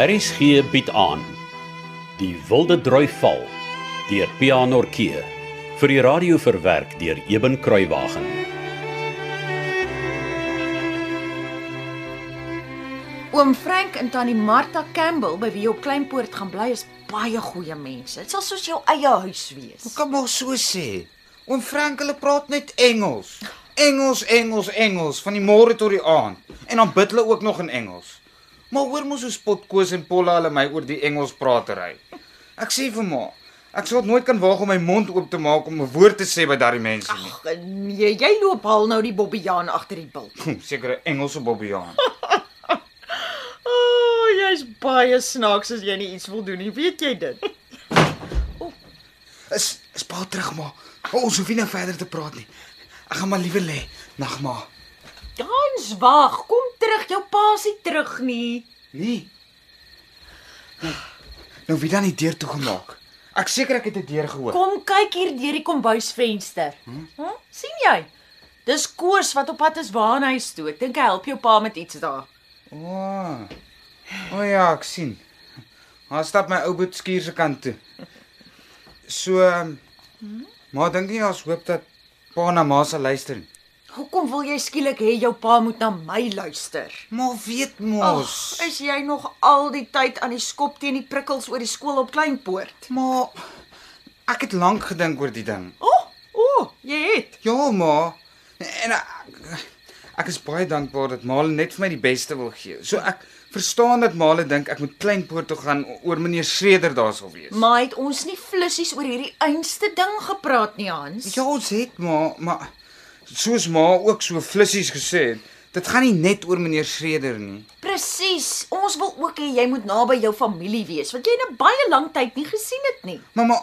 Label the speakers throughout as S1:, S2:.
S1: RSG bied aan Die Wilde Droi Val deur Pianorkee vir die radio verwerk deur Eben Kruiwagen.
S2: Oom Frank en tannie Martha Campbell by wie jy op Kleinpoort gaan bly is baie goeie mense. Dit sal soos jou eie huis wees.
S3: Hoe kan mos so sê? Oom Frank hulle praat net Engels. Engels, Engels, Engels van die môre tot die aand. En dan bid hulle ook nog in Engels. Maar hoor mos hoe spot Koos en Polla hulle my oor die Engels pratery. Ek sê vir ma, ek sal nooit kan waag om my mond oop te maak om 'n woord te sê by daardie mense nie.
S2: Ag nee, jy loop al nou die Bobbejaan agter die bil.
S3: Sekere Engelse Bobbejaan.
S2: Oh, jy's baie snaaks as jy nie iets wil doen nie, weet jy dit?
S3: Is is pa terug maar. Oh, ons hoef nie nou verder te praat nie. Ek gaan maar liewer lê. Nag maar.
S2: Dans, wag, kom jou pa's nie terug nie.
S3: Nee. Nou, nou wie dan die deur toegemaak? Ek seker ek het 'n deur gehoor.
S2: Kom kyk hier deur die kombuisvenster. Hm? hm? sien jy? Dis Koos wat op pad is waarhuis toe. Ek dink hy help jou pa met iets daar.
S3: O. Oh. o oh ja, ek sien. Haar stap my ou boet skuur se kant toe. So, um, maar dink nie ons hoop dat pa na ma sal luister nie.
S2: Hoekom wil jy skielik hê jou pa moet na my luister?
S3: Maar weet
S2: Ag,
S3: mos.
S2: is jy nog al die tyd aan die skop teen die prikkels oor die skool op Kleinpoort?
S3: Maar ek het lank gedink oor die ding.
S2: O, oh, o, oh, jy het.
S3: Ja, ma. En ek, ek is baie dankbaar dat Male net vir my die beste wil gee. So ek verstaan dat Male dink ek moet Kleinpoort toe gaan oor meneer Schreder daar sal wees.
S2: Maar het ons nie flissies oor hierdie einste ding gepraat nie, Hans?
S3: Ja, ons het maar maar soos ma ook so flissies gesê het, dit gaan nie net oor meneer Schreder nie.
S2: Presies. Ons wil ook hê jy moet naby jou familie wees, want jy het 'n baie lang tyd nie gesien het nie.
S3: Mamma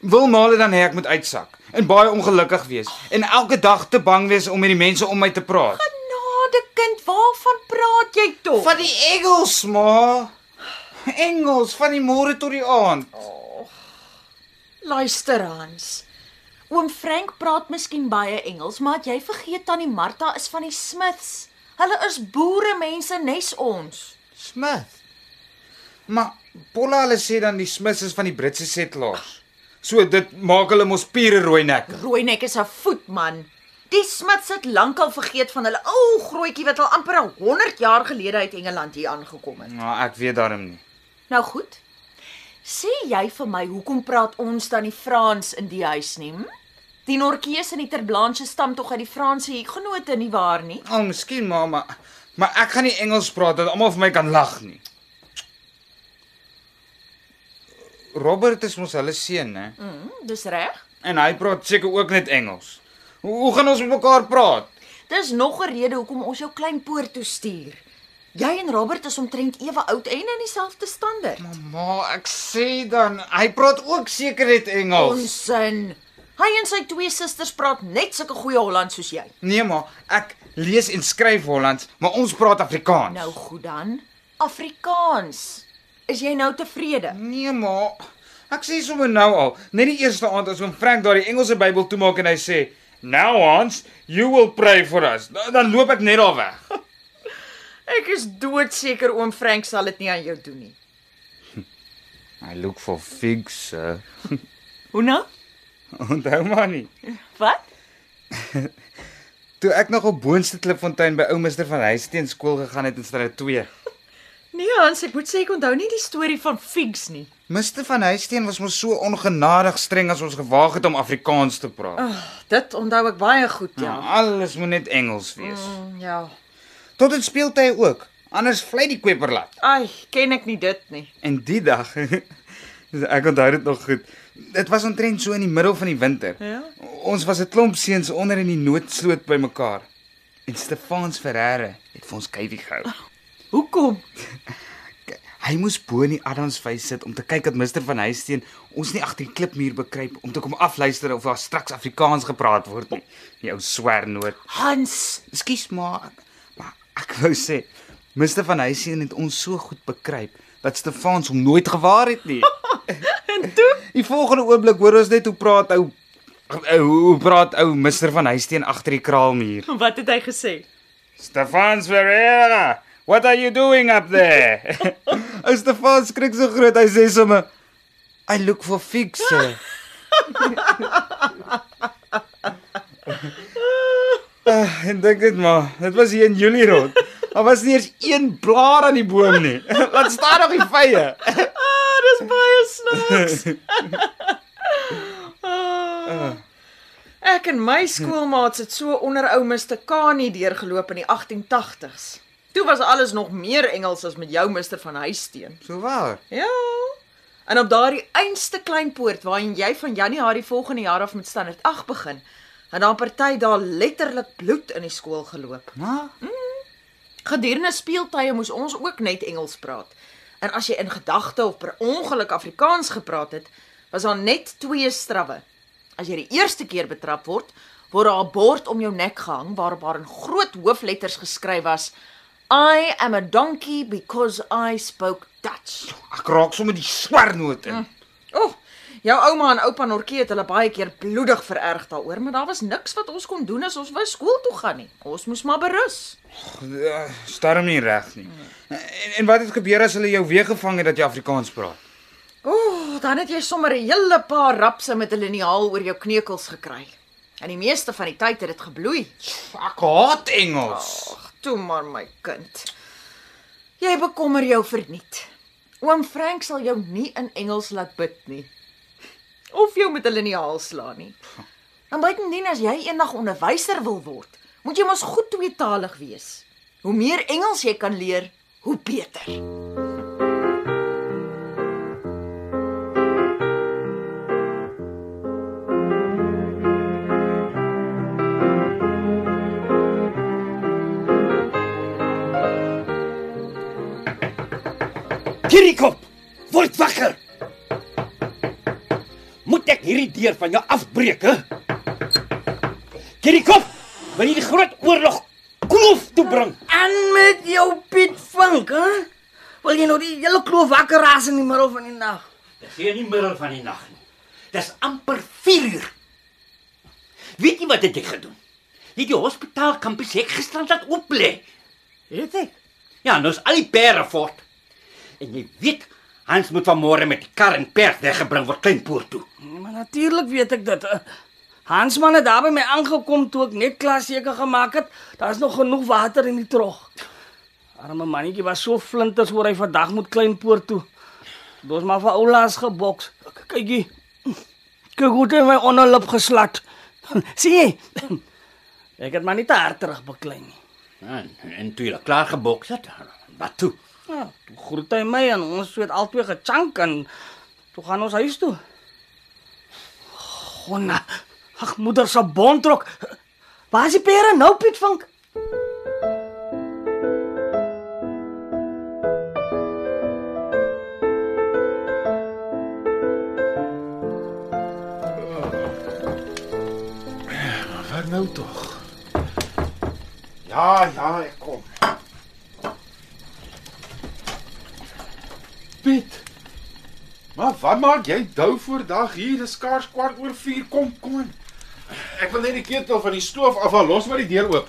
S3: wil Male dan hê ek moet uitsak en baie ongelukkig wees en elke dag te bang wees om met die mense om my te praat.
S2: Genade kind, waarvan praat jy tog?
S3: Van die Engels, ma. Engels van die môre tot die aand.
S2: Luister Hans. Oom Frank praat miskien baie Engels, maar het jy vergeet tannie Martha is van die Smiths. Hulle is boere mense nes ons.
S3: Smith. Maar Polla hulle sê dan die Smiths is van die Britse settlers. So dit maak hulle mos pure rooi nek.
S2: Rooinek is 'n voetman. Die Smiths het lankal vergeet van hulle ou grootjie wat al amper 100 jaar gelede uit Engeland hier aangekom het.
S3: Nou ek weet daarom nie.
S2: Nou goed. Sê jy vir my hoekom praat ons dan nie Frans in die huis nie? Hm? Die Norkees en die Terblanche stam tog uit die Franse genote nie waar nie?
S3: Al oh, miskien maar maar maar ek gaan nie Engels praat dat almal vir my kan lag nie. Robert is mos hulle seun, né?
S2: Mm, dis reg.
S3: En hy praat seker ook net Engels. Hoe, hoe gaan ons met mekaar praat?
S2: Dis nog 'n rede hoekom ons jou klein poort toe stuur. Jy en Robert is omtrent ewe oud en in dieselfde standaard.
S3: Mamma, ek sê dan, hy praat ook seker net Engels.
S2: Onsin. Hy en sy twee susters praat net sulke goeie Hollands soos jy.
S3: Nee maar, ek lees en skryf Hollands, maar ons praat Afrikaans.
S2: Nou goed dan. Afrikaans. Is jy nou tevrede?
S3: Nee maar, ek sê sommer nou al, net die eerste aand as oom Frank daardie Engelse Bybel toemaak en hy sê, "Now Hans, you will pray for us." Dan, dan loop ek net daar weg.
S2: Ek is doodseker oom Frank sal dit nie aan jou doen nie.
S3: I look for figs. Sir.
S2: Hoe nou?
S3: Onthou maar nie.
S2: Wat?
S3: Toe ek nog op Boonste Klipfontein by ou Meester van Huisteen skool gegaan het in straat 2.
S2: Nee Hans, ek moet sê ek onthou nie die storie van Figs nie.
S3: Meester van Huisteen was mos so ongenadig streng as ons gewaag het om Afrikaans te praat.
S2: Oh, dit onthou ek baie goed,
S3: Ja,
S2: ja.
S3: alles moet net Engels wees.
S2: Mm, ja.
S3: Tot in speeltye ook. Anders vlei die kweperlat.
S2: Ai, ken ek nie dit nie.
S3: En die dag, ek onthou dit nog goed. Dit was omtrent so in die middel van die winter.
S2: Ja?
S3: Ons was 'n klomp seuns onder in die noodsloot bymekaar. En Stefans Ferreira het vir ons kyfie gehou.
S2: Hoekom?
S3: Hy moes bo in die Adamsvys sit om te kyk dat Mister van Huisteen ons nie agter die klipmuur bekruip om te kom afluister of daar straks Afrikaans gepraat word nie. Die ou swernoot.
S2: Hans,
S3: Ekskuus maar, maar ek wou sê Mister van Huisteen het ons so goed bekruip dat Stefans hom nooit gewaar het nie. Die volgende oomblik hoor ons net hoe praat ou ou hoe praat ou Mister van Huisteen agter die kraalmuur.
S2: wat het hy gesê?
S3: Stefans Ferreira, What are you doing up there? Ou Stefan skrik so groot. Hy sê sommer I look for figs. sir." Ah, en dink dit maar, dit was hier in Julie rond. Daar was nie eens een blaar aan die boom nie. Laat staan nog die vye.
S2: Snaaks. Ah. Ek en my skoolmaats het so onder ou Mr Kani deurgeloop in die 1880s. Toe was alles nog meer Engels as met jou Mr van Huisteen.
S3: So waar.
S2: Ja. En op daardie einste klein poort waarin jy van Januarie volgende jaar af met standaard 8 begin, het daar party daar letterlik bloed in die skool geloop.
S3: Maar
S2: Gedurende speeltye moes ons ook net Engels praat. En as jy in gedagte of per ongeluk Afrikaans gepraat het, was daar net twee strawwe. As jy die eerste keer betrap word, word daar 'n bord om jou nek gehang waarop daar in groot hoofletters geskryf was: I am a donkey because I spoke Dutch.
S3: ek raak sommer die swarnoot in.
S2: O, oh, jou ouma en oupa Norkie het hulle baie keer bloedig vererg daaroor, maar daar was niks wat ons kon doen as ons wou skool toe gaan nie. Ons moes maar berus.
S3: Ja, Starm nie reg nie. En, en wat het gebeur as hulle jou weer gevang het dat jy Afrikaans praat?
S2: O, oh, dan het jy sommer 'n hele paar rapse met 'n liniaal oor jou kneukels gekry. En die meeste van die tyd het dit gebloei.
S3: Ek haat Engels.
S2: Ag, toe maar my kind. Jy bekommer jou verniet. Oom Frank sal jou nie in Engels laat bid nie. Of jou met 'n liniaal slaan nie. En buitendien as jy eendag onderwyser wil word, moet jy mos goed tweetalig wees. Hoe meer Engels jy kan leer, hoe beter.
S4: Kirikop, word wakker. Moet ek hierdie deur van jou afbreek, hè? Kirikop, wil jy die groot oorlog kloof toe bring?
S5: En met jou Piet Vink, hè? Wil jy nou die hele kloof wakker raas in die middel van die nag?
S4: Dis hier nie middel van die nag nie. Dis amper 4 uur. Weet jy wat het ek gedoen? Jy het die hospitaal kampus ek gisterand laat oop lê.
S5: Weet ek.
S4: Ja, nou is al die pere fort. En jy weet, Hans moet vanmôre met die kar en perd weggebring word kleinpoort toe.
S5: Maar natuurlik weet ek dit. Hans man het daar by my aangekom toe ek net klaar seker gemaak het daar's nog genoeg water in die trog. Arme mannetjie was so flinters oor hy vandag moet kleinpoort toe. Dis maar vir oulaas geboks. Kykie. Kyk hoe dit my onderlip geslat. Sien jy? Ek het maar nie te hard terug beklei nie.
S4: En, en toe jy klaar geboks het, wat toe?
S5: Ja, toe groet hy my en ons het albei gechank en toe gaan ons huis toe. Gonna. Ag moeder se bontrok. Waar is die pere nou Piet Vink?
S6: Nou tog? Ja, ja, ek kom. Piet. Maar wat maak jy dou voor dag hier? Dis skaars kwart oor 4. Kom, kom in. Ek wil net die ketel van die stoof afhaal. Los maar die deur oop.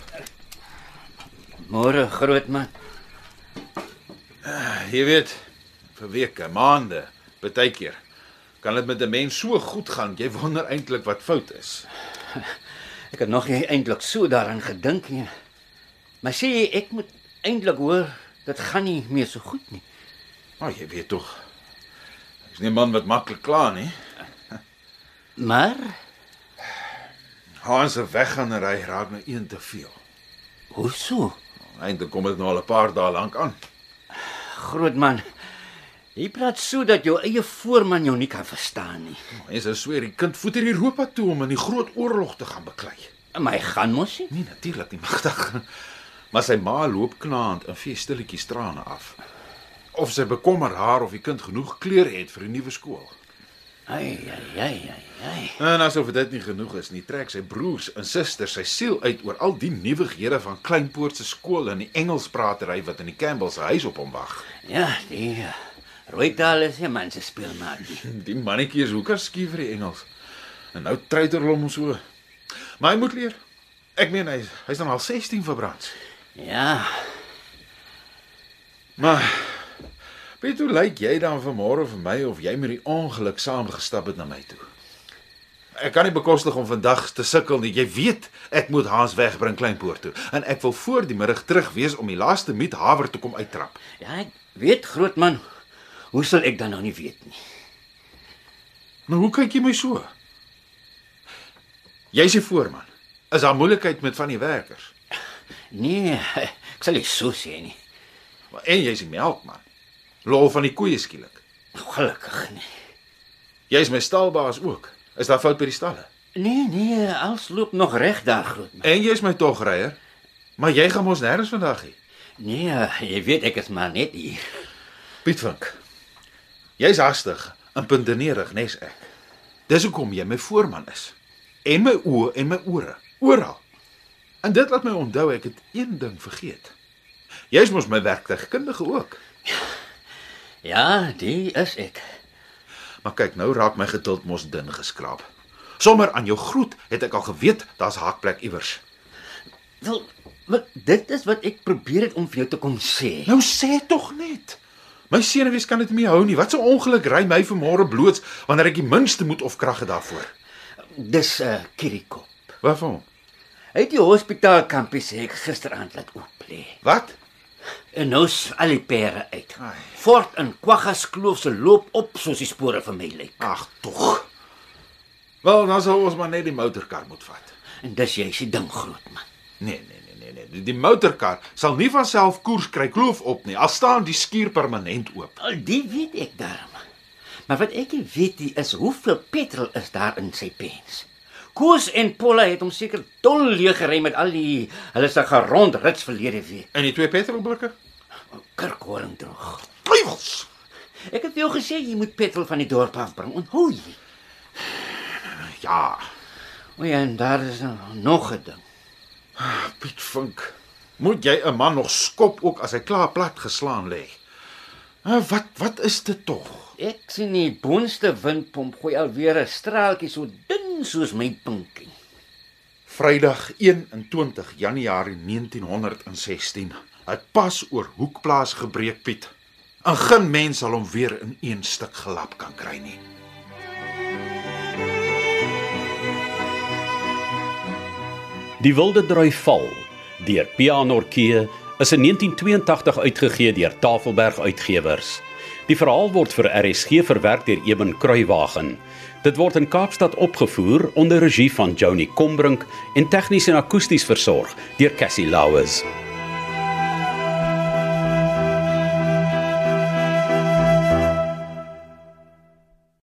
S4: Môre, groot man.
S6: Jy weet, vir weke, maande, baie keer kan dit met 'n mens so goed gaan. Jy wonder eintlik wat fout is.
S4: Ek het nog nie eintlik so daaraan gedink nie. Maar sê jy ek moet eintlik hoor dit gaan nie meer so goed nie.
S6: Maar jy weet tog. Ek's nie 'n man wat maklik kla nie.
S4: Maar
S6: Hans se wegganery raak nou een te veel.
S4: hoe so?
S6: Eintlik kom dit nou al 'n paar dae lank aan.
S4: Groot man. Jy praat so dat jou eie voorman jou nie kan verstaan nie.
S6: Mense sweer die kind voet hier Europa toe om in die groot oorlog te gaan beklei.
S4: My gaan mos nie.
S6: Nee, natuurlik nie magtig. Maar sy ma loop knaand en vee stilletjies trane af. Of sy bekommer haar of die kind genoeg klere het vir 'n nuwe skool.
S4: Ai ai ai ai ai.
S6: En asof dit nie genoeg is nie, trek sy broers en susters sy siel uit oor al die nuwighede van Kleinpoort se skool en die Engelspratery wat in die Campbell se huis op hom wag.
S4: Ja, die uh, Rooidaal is 'n man se speelmaatjie.
S6: Die mannetjie is hoeker skief vir die Engels. En nou truiter hom so. Maar hy moet leer. Ek meen hy hy's dan al 16 verbrand.
S4: Ja.
S6: Maar weet hoe lyk jy dan vanmôre vir my of jy met die ongeluk saamgestap het na my toe? Ek kan nie bekostig om vandag te sukkel nie. Jy weet, ek moet Hans wegbring Kleinpoort toe en ek wil voor die middag terug wees om die laaste miet haver toe kom uittrap.
S4: Ja, ek weet grootman. Hoe sal ek dan nou nie weet nie?
S6: Maar hoe kyk jy my so? Jy's die voorman. Is daar moeilikheid met van die werkers?
S4: Nee, ek sal nie so sê nie.
S6: En jy's die melkman. Lol van die koeie skielik.
S4: Gelukkig nie.
S6: Jy's my stalbaas ook. Is daar fout by die stalle?
S4: Nee, nee, alles loop nog reg daar grootman.
S6: En jy's my togryer. Maar jy gaan mos nêrens vandag nie.
S4: Nee, jy weet ek is maar net hier.
S6: Piet Vink. Jy's hastig en puntenerig nes ek. Dis hoekom jy my voorman is. En my oë en my ore, oral. En dit laat my onthou ek het een ding vergeet. Jy's mos my werktuigkundige ook.
S4: Ja, die is ek.
S6: Maar kyk, nou raak my geduld mos dun geskraap. Sommer aan jou groet het ek al geweet daar's haakplek iewers.
S4: Wel, wat dit is wat ek probeer het om vir jou te kom sê.
S6: Nou sê tog net. My senuwees kan dit nie hou nie. Wat 'n ongeluk ry my vanmôre bloots wanneer ek die minste moed of krag het daarvoor.
S4: Dis 'n uh, Kirikop.
S6: Waarvan?
S4: Hy het die hospitaal kampus ek gisteraand laat oop lê.
S6: Wat?
S4: En nou is al die pere uit.
S6: Ai.
S4: Fort en Kwaggas kloof se loop op soos die spore vir my lyk.
S6: Ag tog. Wel, dan sal ons maar net die motorkar moet vat.
S4: En dis jy se ding groot man.
S6: Nee, nee, nee, nee, nee. Die, die motorkar sal nie van self koers kry kloof op nie. Al staan die skuur permanent oop.
S4: Al die weet ek daarom. Maar wat ek nie weet nie is hoeveel petrol is daar in sy pens. Koos en Polla het hom seker dol leeg gery met al die hulle se gerondrits verlede week.
S6: En die twee petrolblikke?
S4: Kirkhoring droog.
S6: Duivels.
S4: Ek het jou gesê jy moet petrol van die dorp afbring. Onthou jy?
S6: Ja,
S4: O ja, en daar is nou nog 'n ding.
S6: Piet Vink. Moet jy 'n man nog skop ook as hy klaar plat geslaan lê? Uh, wat wat is dit tog?
S4: Ek sien die boonste windpomp gooi alweer 'n straaltjie so dun soos my pinkie.
S6: Vrydag 21 Januarie 1916. Het pas oor Hoekplaas gebreek Piet. En geen mens sal hom weer in een stuk gelap kan kry nie.
S1: Die Wilde Drui Val deur Pianorkee is in 1982 uitgegee deur Tafelberg Uitgewers. Die verhaal word vir RSG verwerk deur Eben Kruiwagen. Dit word in Kaapstad opgevoer onder regie van Joni Combrink en tegnies en akoesties versorg deur Cassie Lauers.